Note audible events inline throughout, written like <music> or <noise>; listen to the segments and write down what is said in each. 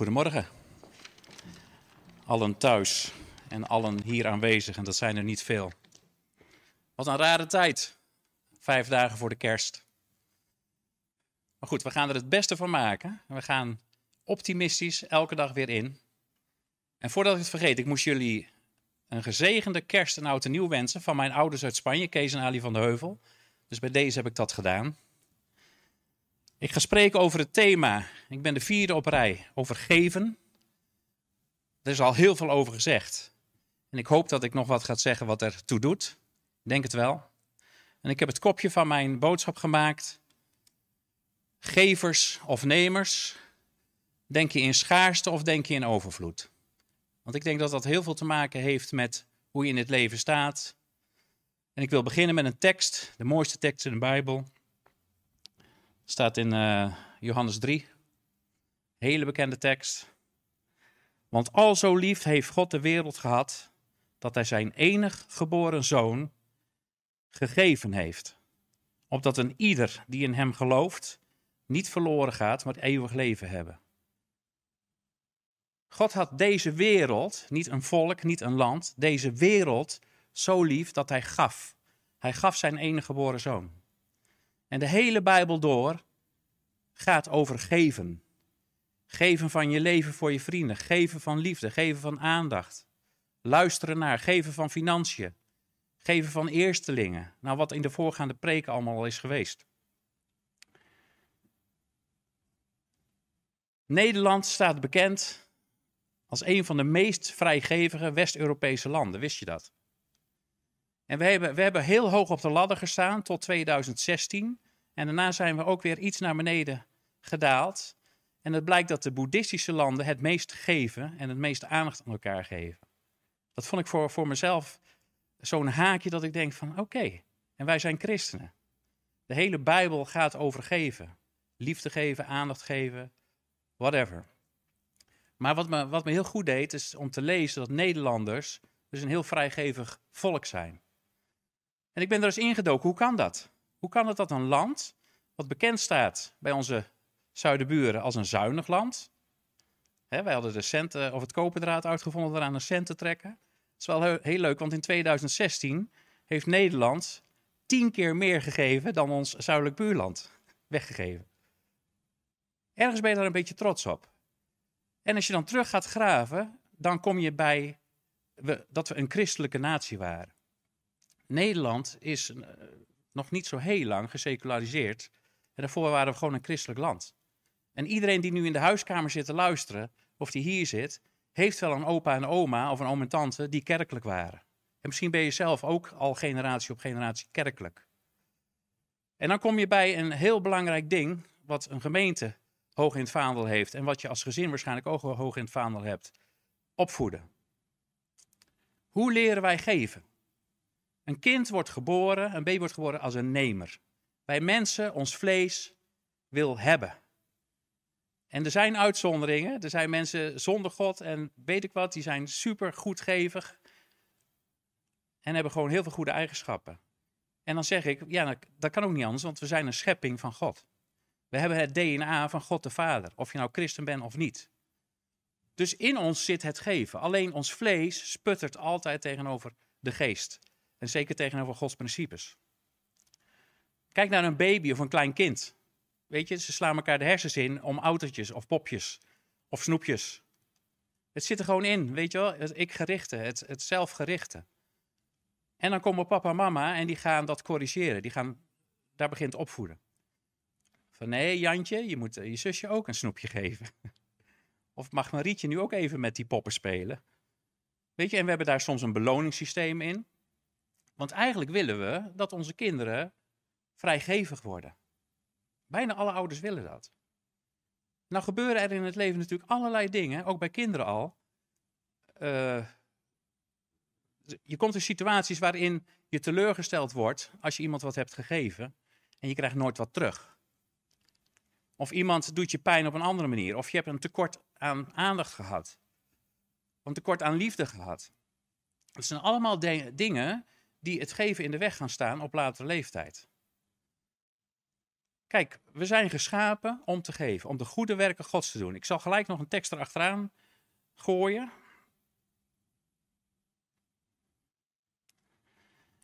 Goedemorgen. Allen thuis en allen hier aanwezig, en dat zijn er niet veel. Wat een rare tijd. Vijf dagen voor de kerst. Maar goed, we gaan er het beste van maken. We gaan optimistisch elke dag weer in. En voordat ik het vergeet, ik moest jullie een gezegende kerst en oud en nieuw wensen van mijn ouders uit Spanje, Kees en Ali van de Heuvel. Dus bij deze heb ik dat gedaan. Ik ga spreken over het thema. Ik ben de vierde op rij over geven. Er is al heel veel over gezegd. En ik hoop dat ik nog wat ga zeggen wat er toe doet. Ik denk het wel. En ik heb het kopje van mijn boodschap gemaakt. Gevers of nemers. Denk je in schaarste of denk je in overvloed? Want ik denk dat dat heel veel te maken heeft met hoe je in het leven staat. En ik wil beginnen met een tekst, de mooiste tekst in de Bijbel. Staat in uh, Johannes 3. Hele bekende tekst. Want al zo lief heeft God de wereld gehad, dat hij zijn enig geboren zoon gegeven heeft. Opdat een ieder die in hem gelooft, niet verloren gaat, maar eeuwig leven hebben. God had deze wereld, niet een volk, niet een land, deze wereld zo lief dat hij gaf. Hij gaf zijn enige geboren zoon. En de hele Bijbel door gaat over geven. Geven van je leven voor je vrienden, geven van liefde, geven van aandacht. Luisteren naar, geven van financiën, geven van eerstelingen. Nou, wat in de voorgaande preken allemaal al is geweest. Nederland staat bekend als een van de meest vrijgevige West-Europese landen. Wist je dat? En we hebben, we hebben heel hoog op de ladder gestaan tot 2016. En daarna zijn we ook weer iets naar beneden gedaald. En het blijkt dat de boeddhistische landen het meest geven en het meeste aandacht aan elkaar geven. Dat vond ik voor, voor mezelf zo'n haakje dat ik denk van oké, en wij zijn christenen. De hele Bijbel gaat over geven. Liefde geven, aandacht geven, whatever. Maar wat me, wat me heel goed deed, is om te lezen dat Nederlanders dus een heel vrijgevig volk zijn. En ik ben er eens ingedoken, hoe kan dat? Hoe kan het dat een land, wat bekend staat bij onze zuidenburen als een zuinig land. wij hadden de centen, of het koperdraad uitgevonden eraan een cent te trekken. Het is wel heel, heel leuk, want in 2016 heeft Nederland tien keer meer gegeven dan ons zuidelijk buurland weggegeven. Ergens ben je daar een beetje trots op. En als je dan terug gaat graven, dan kom je bij dat we een christelijke natie waren. Nederland is uh, nog niet zo heel lang geseculariseerd. En daarvoor waren we gewoon een christelijk land. En iedereen die nu in de huiskamer zit te luisteren, of die hier zit, heeft wel een opa en oma of een oom en tante die kerkelijk waren. En misschien ben je zelf ook al generatie op generatie kerkelijk. En dan kom je bij een heel belangrijk ding, wat een gemeente hoog in het vaandel heeft en wat je als gezin waarschijnlijk ook hoog in het vaandel hebt. Opvoeden. Hoe leren wij geven? Een kind wordt geboren, een baby wordt geboren als een nemer. Wij mensen, ons vlees, wil hebben. En er zijn uitzonderingen. Er zijn mensen zonder God en weet ik wat, die zijn super goedgevig. En hebben gewoon heel veel goede eigenschappen. En dan zeg ik, ja, dat kan ook niet anders, want we zijn een schepping van God. We hebben het DNA van God de Vader, of je nou christen bent of niet. Dus in ons zit het geven. Alleen ons vlees sputtert altijd tegenover de geest. En zeker tegenover Gods principes. Kijk naar een baby of een klein kind. Weet je, ze slaan elkaar de hersens in om autootjes of popjes of snoepjes. Het zit er gewoon in, weet je wel, het ik-gerichte, het, het zelfgerichte. En dan komen papa en mama en die gaan dat corrigeren. Die gaan, daar begint opvoeden. Van nee, Jantje, je moet je zusje ook een snoepje geven. <laughs> Of mag Marietje nu ook even met die poppen spelen? Weet je, en we hebben daar soms een beloningssysteem in. Want eigenlijk willen we dat onze kinderen vrijgevig worden. Bijna alle ouders willen dat. Nou gebeuren er in het leven natuurlijk allerlei dingen, ook bij kinderen al. Uh, je komt in situaties waarin je teleurgesteld wordt als je iemand wat hebt gegeven en je krijgt nooit wat terug. Of iemand doet je pijn op een andere manier. Of je hebt een tekort aan aandacht gehad. Of een tekort aan liefde gehad. Het zijn allemaal dingen die het geven in de weg gaan staan op latere leeftijd. Kijk, we zijn geschapen om te geven, om de goede werken Gods te doen. Ik zal gelijk nog een tekst erachteraan gooien.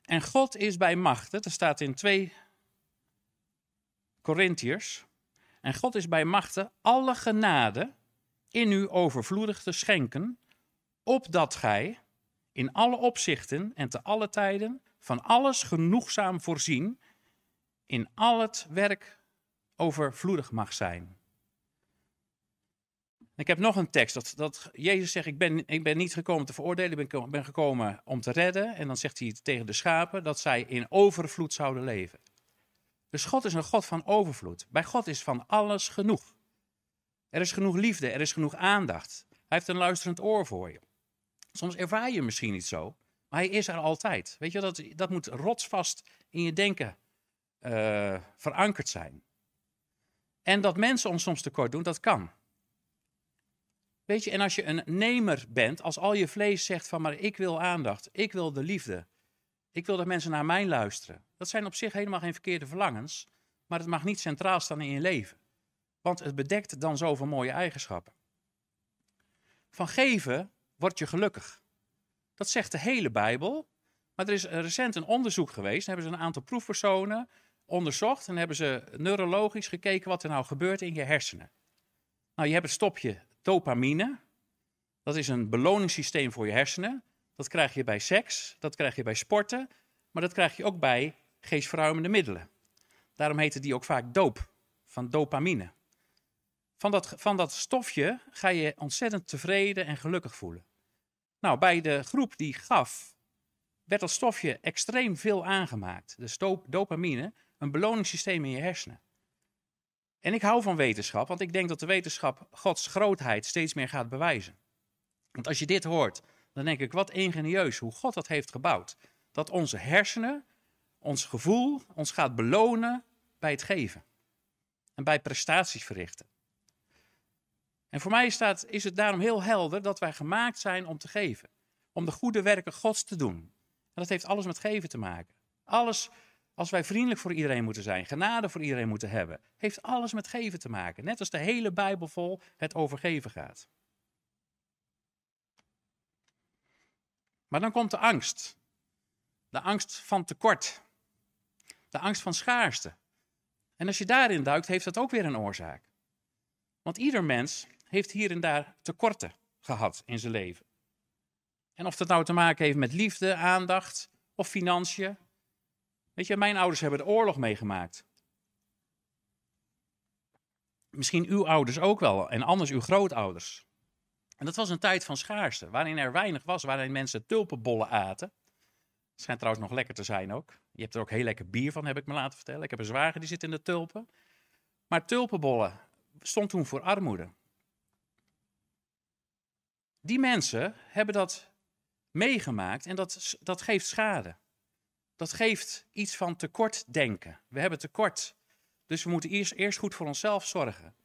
En God is bij macht. Dat staat in 2 Korintiërs. En God is bij machten alle genade in u overvloedig te schenken, opdat gij in alle opzichten en te alle tijden van alles genoegzaam voorzien, in al het werk overvloedig mag zijn. Ik heb nog een tekst, dat, dat Jezus zegt, ik ben, ik ben niet gekomen te veroordelen, ik ben, ben gekomen om te redden. En dan zegt hij tegen de schapen dat zij in overvloed zouden leven. Dus God is een God van overvloed. Bij God is van alles genoeg. Er is genoeg liefde, er is genoeg aandacht. Hij heeft een luisterend oor voor je. Soms ervaar je misschien niet zo, maar hij is er altijd. Weet je, dat, dat moet rotsvast in je denken uh, verankerd zijn. En dat mensen ons soms tekort doen, dat kan. Weet je, en als je een nemer bent, als al je vlees zegt van maar ik wil aandacht, ik wil de liefde, ik wil dat mensen naar mij luisteren. Dat zijn op zich helemaal geen verkeerde verlangens, maar het mag niet centraal staan in je leven. Want het bedekt dan zoveel mooie eigenschappen. Van geven word je gelukkig. Dat zegt de hele Bijbel. Maar er is recent een onderzoek geweest. Daar hebben ze een aantal proefpersonen onderzocht. En hebben ze neurologisch gekeken wat er nou gebeurt in je hersenen. Nou, je hebt het stopje dopamine. Dat is een beloningssysteem voor je hersenen. Dat krijg je bij seks, dat krijg je bij sporten, maar dat krijg je ook bij geestverruimende middelen. Daarom heette die ook vaak doop, van dopamine. Van dat, van dat stofje ga je ontzettend tevreden en gelukkig voelen. Nou, bij de groep die gaf, werd dat stofje extreem veel aangemaakt. Dus dopamine, een beloningssysteem in je hersenen. En ik hou van wetenschap, want ik denk dat de wetenschap Gods grootheid steeds meer gaat bewijzen. Want als je dit hoort, dan denk ik, wat ingenieus hoe God dat heeft gebouwd. Dat onze hersenen, ons gevoel, ons gaat belonen bij het geven. En bij prestaties verrichten. En voor mij staat, is het daarom heel helder dat wij gemaakt zijn om te geven. Om de goede werken Gods te doen. En dat heeft alles met geven te maken. Alles, als wij vriendelijk voor iedereen moeten zijn, genade voor iedereen moeten hebben, heeft alles met geven te maken. Net als de hele Bijbel vol het over geven gaat. Maar dan komt de angst. De angst van tekort. De angst van schaarste. En als je daarin duikt, heeft dat ook weer een oorzaak. Want ieder mens heeft hier en daar tekorten gehad in zijn leven. En of dat nou te maken heeft met liefde, aandacht of financiën. Weet je, mijn ouders hebben de oorlog meegemaakt. Misschien uw ouders ook wel en anders uw grootouders. En dat was een tijd van schaarste, waarin er weinig was, waarin mensen tulpenbollen aten. Het schijnt trouwens nog lekker te zijn ook. Je hebt er ook heel lekker bier van, heb ik me laten vertellen. Ik heb een zwager die zit in de tulpen. Maar tulpenbollen stond toen voor armoede. Die mensen hebben dat meegemaakt en dat, dat geeft schade. Dat geeft iets van tekortdenken. We hebben tekort, dus we moeten eerst, eerst goed voor onszelf zorgen.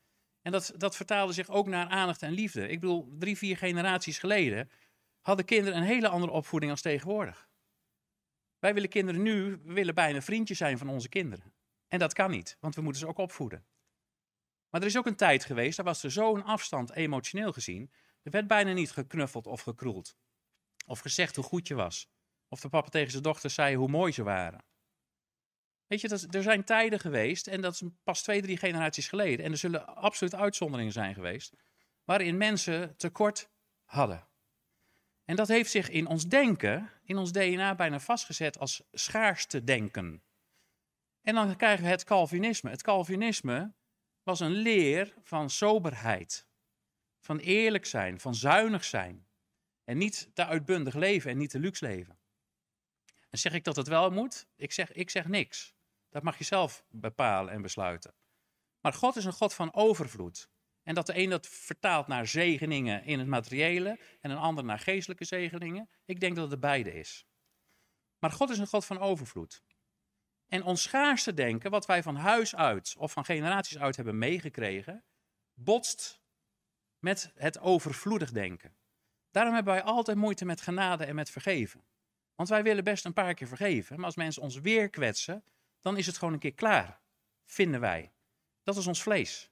En dat, dat vertaalde zich ook naar aandacht en liefde. Ik bedoel, drie, vier generaties geleden hadden kinderen een hele andere opvoeding als tegenwoordig. Wij willen kinderen nu, we willen bijna vriendjes zijn van onze kinderen. En dat kan niet, want we moeten ze ook opvoeden. Maar er is ook een tijd geweest, daar was er zo'n afstand emotioneel gezien. Er werd bijna niet geknuffeld of gekroeld. Of gezegd hoe goed je was. Of de papa tegen zijn dochter zei hoe mooi ze waren. Weet je, dat, er zijn tijden geweest, en dat is pas twee, drie generaties geleden, en er zullen absoluut uitzonderingen zijn geweest, waarin mensen tekort hadden. En dat heeft zich in ons denken, in ons DNA bijna vastgezet als schaarste denken. En dan krijgen we het Calvinisme. Het Calvinisme was een leer van soberheid, van eerlijk zijn, van zuinig zijn. En niet te uitbundig leven en niet te luxe leven. En zeg ik dat het wel moet? Ik zeg, ik zeg niks. Dat mag je zelf bepalen en besluiten. Maar God is een God van overvloed. En dat de een dat vertaalt naar zegeningen in het materiële en een ander naar geestelijke zegeningen. Ik denk dat het beide is. Maar God is een God van overvloed. En ons schaarste denken, wat wij van huis uit of van generaties uit hebben meegekregen, botst met het overvloedig denken. Daarom hebben wij altijd moeite met genade en met vergeven. Want wij willen best een paar keer vergeven, maar als mensen ons weer kwetsen, dan is het gewoon een keer klaar. vinden wij. Dat is ons vlees.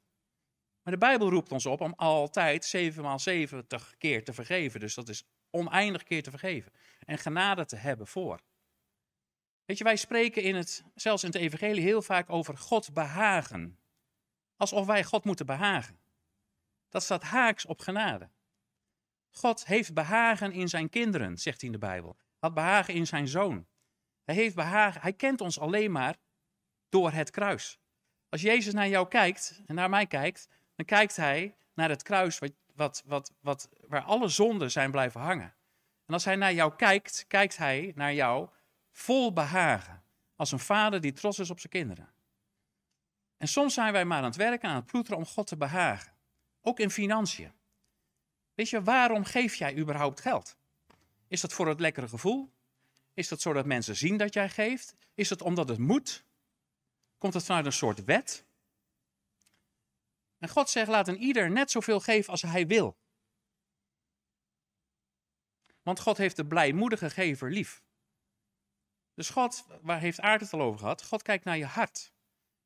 Maar de Bijbel roept ons op om altijd 7 maal 70 keer te vergeven. Dus dat is oneindig keer te vergeven. En genade te hebben voor. Weet je, wij spreken in het, zelfs in het evangelie heel vaak over God behagen. Alsof wij God moeten behagen. Dat staat haaks op genade. God heeft behagen in zijn kinderen, zegt hij in de Bijbel. Had behagen in zijn zoon. Hij heeft behagen, hij kent ons alleen maar door het kruis. Als Jezus naar jou kijkt en naar mij kijkt, dan kijkt hij naar het kruis wat, wat, wat, waar alle zonden zijn blijven hangen. En als hij naar jou kijkt, kijkt hij naar jou vol behagen. Als een vader die trots is op zijn kinderen. En soms zijn wij maar aan het werken, aan het ploeteren om God te behagen. Ook in financiën. Weet je, waarom geef jij überhaupt geld? Is dat voor het lekkere gevoel? Is dat zodat mensen zien dat jij geeft? Is het omdat het moet? Komt het vanuit een soort wet? En God zegt: laat een ieder net zoveel geven als hij wil. Want God heeft de blijmoedige gever lief. Dus God, waar heeft Aard het al over gehad? God kijkt naar je hart.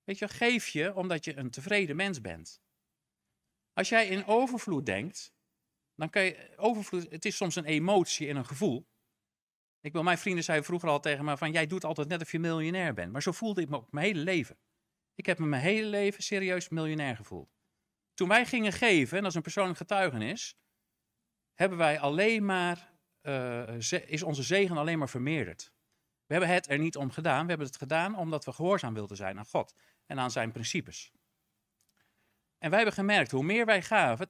Weet je, geef je omdat je een tevreden mens bent. Als jij in overvloed denkt, dan kan je, overvloed, het is soms een emotie en een gevoel. Ik wil, mijn vrienden zeiden vroeger al tegen me van, jij doet altijd net of je miljonair bent. Maar zo voelde ik me ook mijn hele leven. Ik heb me mijn hele leven serieus miljonair gevoeld. Toen wij gingen geven, en dat is een persoonlijk getuigenis, hebben wij alleen maar, uh, is onze zegen alleen maar vermeerderd. We hebben het er niet om gedaan. We hebben het gedaan omdat we gehoorzaam wilden zijn aan God en aan zijn principes. En wij hebben gemerkt, hoe meer wij gaven,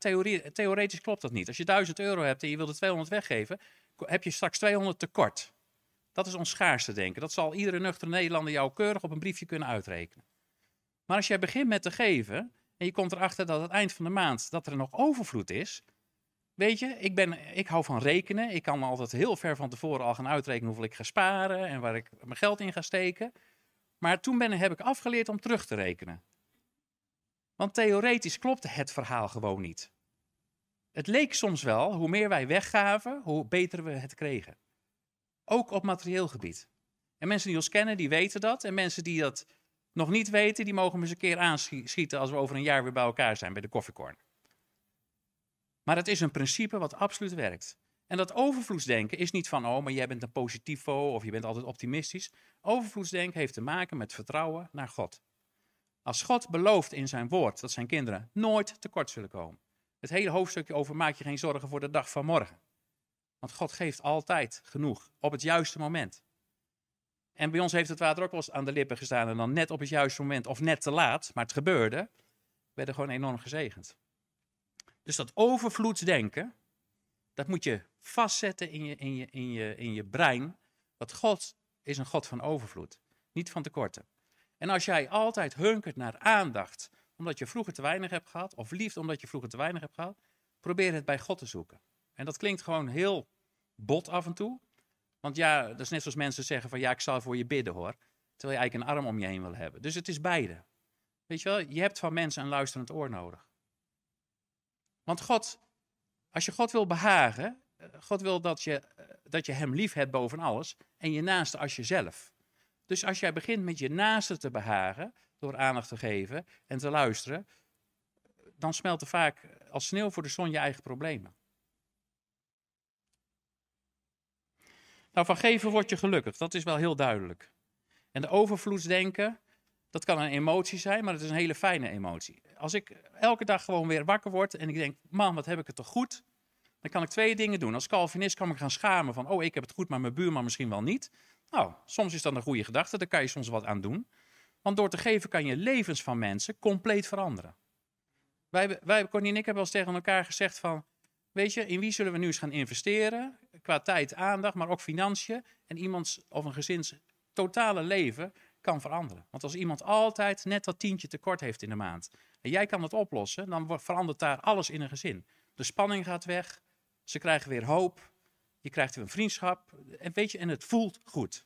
theoretisch klopt dat niet. Als je 1000 euro hebt en je wilt er 200 weggeven, heb je straks 200 tekort. Dat is ons schaarste denken. Dat zal iedere nuchtere Nederlander jou keurig op een briefje kunnen uitrekenen. Maar als jij begint met te geven en je komt erachter dat het eind van de maand dat er nog overvloed is, Weet je, ik, ben, ik hou van rekenen. Ik kan altijd heel ver van tevoren al gaan uitrekenen hoeveel ik ga sparen en waar ik mijn geld in ga steken. Maar toen ben, heb ik afgeleerd om terug te rekenen. Want theoretisch klopte het verhaal gewoon niet. Het leek soms wel, hoe meer wij weggaven, hoe beter we het kregen. Ook op materieel gebied. En mensen die ons kennen, die weten dat. En mensen die dat nog niet weten, die mogen me eens een keer aanschieten als we over een jaar weer bij elkaar zijn bij de koffiekorn. Maar het is een principe wat absoluut werkt. En dat overvloedsdenken is niet van, oh, maar jij bent een positivo of je bent altijd optimistisch. Overvloedsdenken heeft te maken met vertrouwen naar God. Als God belooft in zijn woord dat zijn kinderen nooit tekort zullen komen. Het hele hoofdstukje over maak je geen zorgen voor de dag van morgen. Want God geeft altijd genoeg op het juiste moment. En bij ons heeft het water ook wel eens aan de lippen gestaan en dan net op het juiste moment of net te laat, maar het gebeurde, werden gewoon enorm gezegend. Dus dat overvloedsdenken, dat moet je vastzetten in je, in je, in je, in je brein. Dat God is een God van overvloed, niet van tekorten. En als jij altijd hunkert naar aandacht, omdat je vroeger te weinig hebt gehad, of liefde omdat je vroeger te weinig hebt gehad, probeer het bij God te zoeken. En dat klinkt gewoon heel bot af en toe. Want ja, dat is net zoals mensen zeggen van ja, ik zal voor je bidden hoor. Terwijl je eigenlijk een arm om je heen wil hebben. Dus het is beide. Weet je wel, je hebt van mensen een luisterend oor nodig. Want God, als je God wil behagen, eh, God wil dat je, eh, dat je hem lief hebt boven alles en je naaste als jezelf. Dus als jij begint met je naaste te behagen, door aandacht te geven en te luisteren, dan smelt er vaak als sneeuw voor de zon je eigen problemen. Nou, van geven word je gelukkig, dat is wel heel duidelijk. En de overvloedsdenken, dat kan een emotie zijn, maar het is een hele fijne emotie. Als ik elke dag gewoon weer wakker word en ik denk, man, wat heb ik het toch goed? Dan kan ik twee dingen doen. Als Calvinist kan ik gaan schamen van, oh, ik heb het goed, maar mijn buurman misschien wel niet. Nou, soms is dat een goede gedachte, daar kan je soms wat aan doen. Want door te geven kan je levens van mensen compleet veranderen. Wij, wij Connie en ik hebben eens tegen elkaar gezegd van, weet je, in wie zullen we nu eens gaan investeren? Qua tijd, aandacht, maar ook financiën. En iemands of een gezins totale leven kan veranderen. Want als iemand altijd net dat tientje tekort heeft in de maand en jij kan het oplossen, dan verandert daar alles in een gezin. De spanning gaat weg, ze krijgen weer hoop, je krijgt een vriendschap en weet je, en het voelt goed.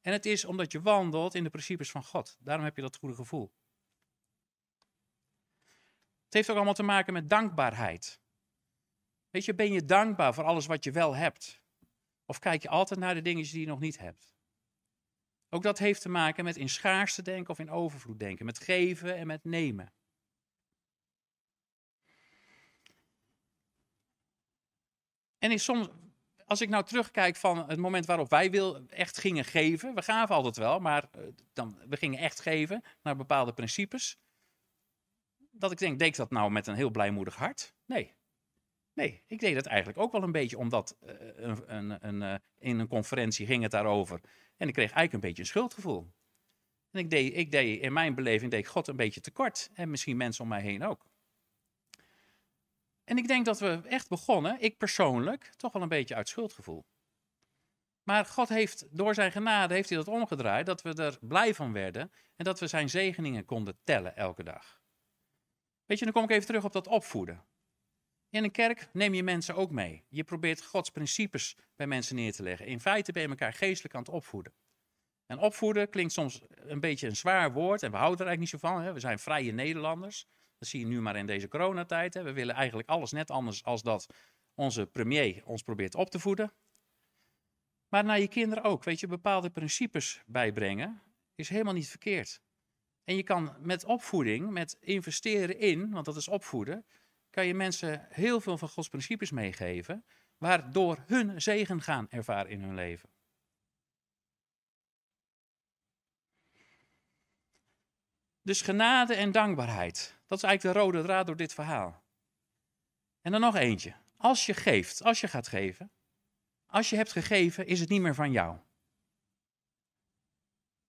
En het is omdat je wandelt in de principes van God. Daarom heb je dat goede gevoel. Het heeft ook allemaal te maken met dankbaarheid. Weet je, ben je dankbaar voor alles wat je wel hebt? Of kijk je altijd naar de dingen die je nog niet hebt? Ook dat heeft te maken met in schaarste denken of in overvloed denken, met geven en met nemen. En in soms, als ik nou terugkijk van het moment waarop wij wil, echt gingen geven, we gaven altijd wel, maar eh, dan, we gingen echt geven naar bepaalde principes. Dat ik denk, deed ik dat nou met een heel blijmoedig hart? Nee. Nee, ik deed het eigenlijk ook wel een beetje omdat uh, een, een, uh, in een conferentie ging het daarover. En ik kreeg eigenlijk een beetje een schuldgevoel. En ik deed, ik deed in mijn beleving deed ik God een beetje tekort. En misschien mensen om mij heen ook. En ik denk dat we echt begonnen, ik persoonlijk, toch wel een beetje uit schuldgevoel. Maar God heeft door zijn genade heeft hij dat omgedraaid, dat we er blij van werden en dat we zijn zegeningen konden tellen elke dag. Weet je, dan kom ik even terug op dat opvoeden. In een kerk neem je mensen ook mee. Je probeert Gods principes bij mensen neer te leggen. In feite ben je elkaar geestelijk aan het opvoeden. En opvoeden klinkt soms een beetje een zwaar woord en we houden er eigenlijk niet zo van. Hè? We zijn vrije Nederlanders. Dat zie je nu maar in deze coronatijd. Hè. We willen eigenlijk alles net anders als dat onze premier ons probeert op te voeden. Maar naar je kinderen ook. Weet je, bepaalde principes bijbrengen is helemaal niet verkeerd. En je kan met opvoeding, met investeren in, want dat is opvoeden, kan je mensen heel veel van Gods principes meegeven, waardoor hun zegen gaan ervaren in hun leven. Dus genade en dankbaarheid. Dat is eigenlijk de rode draad door dit verhaal. En dan nog eentje. Als je geeft, als je gaat geven, als je hebt gegeven, is het niet meer van jou.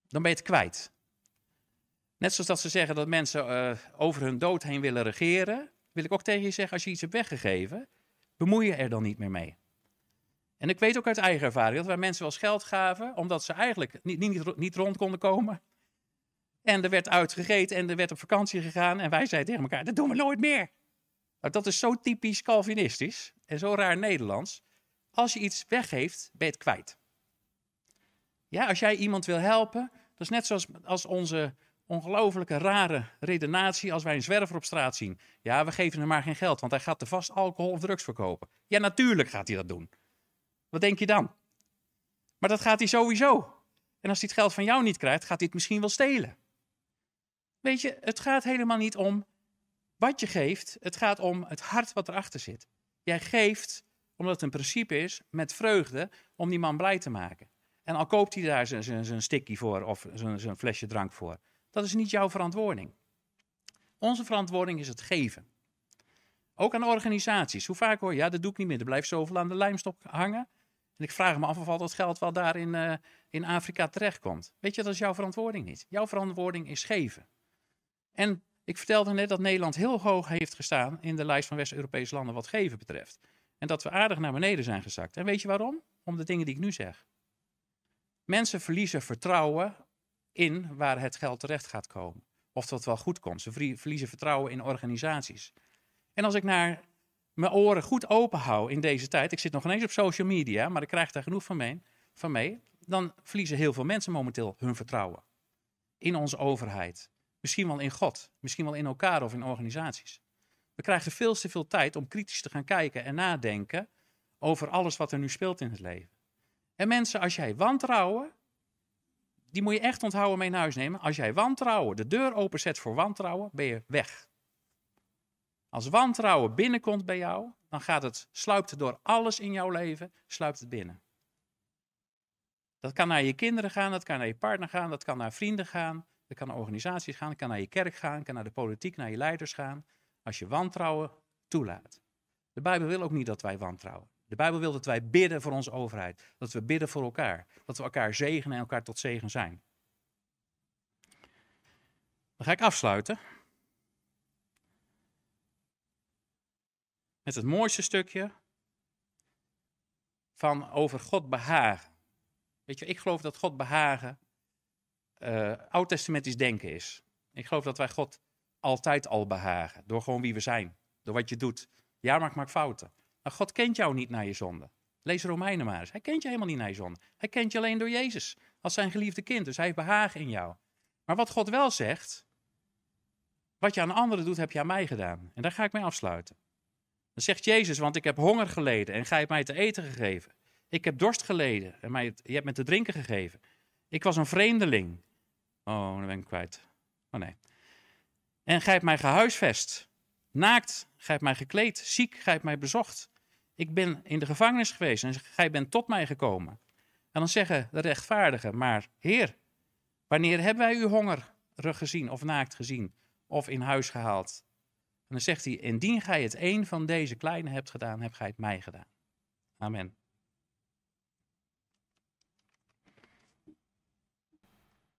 Dan ben je het kwijt. Net zoals dat ze zeggen dat mensen uh, over hun dood heen willen regeren, wil ik ook tegen je zeggen, als je iets hebt weggegeven, bemoei je er dan niet meer mee. En ik weet ook uit eigen ervaring dat wij mensen wel eens geld gaven, omdat ze eigenlijk niet, niet, niet rond konden komen. En er werd uitgegeten en er werd op vakantie gegaan. En wij zeiden tegen elkaar, dat doen we nooit meer. Nou, dat is zo typisch Calvinistisch en zo raar Nederlands. Als je iets weggeeft, ben je het kwijt. Ja, als jij iemand wil helpen, dat is net zoals als onze ongelooflijke rare redenatie als wij een zwerver op straat zien. Ja, we geven hem maar geen geld, want hij gaat te vast alcohol of drugs verkopen. Ja, natuurlijk gaat hij dat doen. Wat denk je dan? Maar dat gaat hij sowieso. En als hij het geld van jou niet krijgt, gaat hij het misschien wel stelen. Weet je, het gaat helemaal niet om wat je geeft. Het gaat om het hart wat erachter zit. Jij geeft, omdat het een principe is, met vreugde om die man blij te maken. En al koopt hij daar zijn sticky voor of zijn flesje drank voor. Dat is niet jouw verantwoording. Onze verantwoording is het geven. Ook aan organisaties. Hoe vaak hoor je, ja, dat doe ik niet meer. Er blijft zoveel aan de lijmstok hangen. En ik vraag me af of al dat geld wel daar in, uh, in Afrika terechtkomt. Weet je, dat is jouw verantwoording niet. Jouw verantwoording is geven. En ik vertelde net dat Nederland heel hoog heeft gestaan in de lijst van West-Europese landen wat geven betreft. En dat we aardig naar beneden zijn gezakt. En weet je waarom? Om de dingen die ik nu zeg. Mensen verliezen vertrouwen in waar het geld terecht gaat komen. Of dat wel goed komt. Ze verliezen vertrouwen in organisaties. En als ik naar mijn oren goed open hou in deze tijd. Ik zit nog ineens op social media, maar ik krijg daar genoeg van mee, van mee. Dan verliezen heel veel mensen momenteel hun vertrouwen. In onze overheid. Misschien wel in God. Misschien wel in elkaar of in organisaties. We krijgen veel te veel tijd om kritisch te gaan kijken en nadenken over alles wat er nu speelt in het leven. En mensen, als jij wantrouwen, die moet je echt onthouden mee naar huis nemen. Als jij wantrouwen, de deur openzet voor wantrouwen, ben je weg. Als wantrouwen binnenkomt bij jou, dan gaat het, sluipt door alles in jouw leven, sluipt het binnen. Dat kan naar je kinderen gaan, dat kan naar je partner gaan, dat kan naar vrienden gaan, dat kan naar organisaties gaan, dat kan naar je kerk gaan, kan naar de politiek, naar je leiders gaan. Als je wantrouwen toelaat. De Bijbel wil ook niet dat wij wantrouwen. De Bijbel wil dat wij bidden voor onze overheid. Dat we bidden voor elkaar. Dat we elkaar zegenen en elkaar tot zegen zijn. Dan ga ik afsluiten. Met het mooiste stukje van over God behagen. Weet je, ik geloof dat God behagen uh, oud-testamentisch denken is. Ik geloof dat wij God altijd al behagen. Door gewoon wie we zijn. Door wat je doet. Ja, maar ik maak fouten. Maar God kent jou niet naar je zonde. Lees Romeinen maar eens. Hij kent je helemaal niet naar je zonde. Hij kent je alleen door Jezus. Als zijn geliefde kind. Dus hij heeft behagen in jou. Maar wat God wel zegt. Wat je aan anderen doet, heb je aan mij gedaan. En daar ga ik mee afsluiten. Dan zegt Jezus, want ik heb honger geleden en gij hebt mij te eten gegeven. Ik heb dorst geleden en mij, je hebt me te drinken gegeven. Ik was een vreemdeling. Oh, dan ben ik kwijt. Oh nee. En gij hebt mij gehuisvest. Naakt, gij hebt mij gekleed. Ziek, gij hebt mij bezocht. Ik ben in de gevangenis geweest en gij bent tot mij gekomen. En dan zeggen de rechtvaardigen, maar Heer, wanneer hebben wij u hongerig gezien of naakt gezien of in huis gehaald? En dan zegt hij, indien gij het een van deze kleine hebt gedaan, hebt gij het mij gedaan. Amen.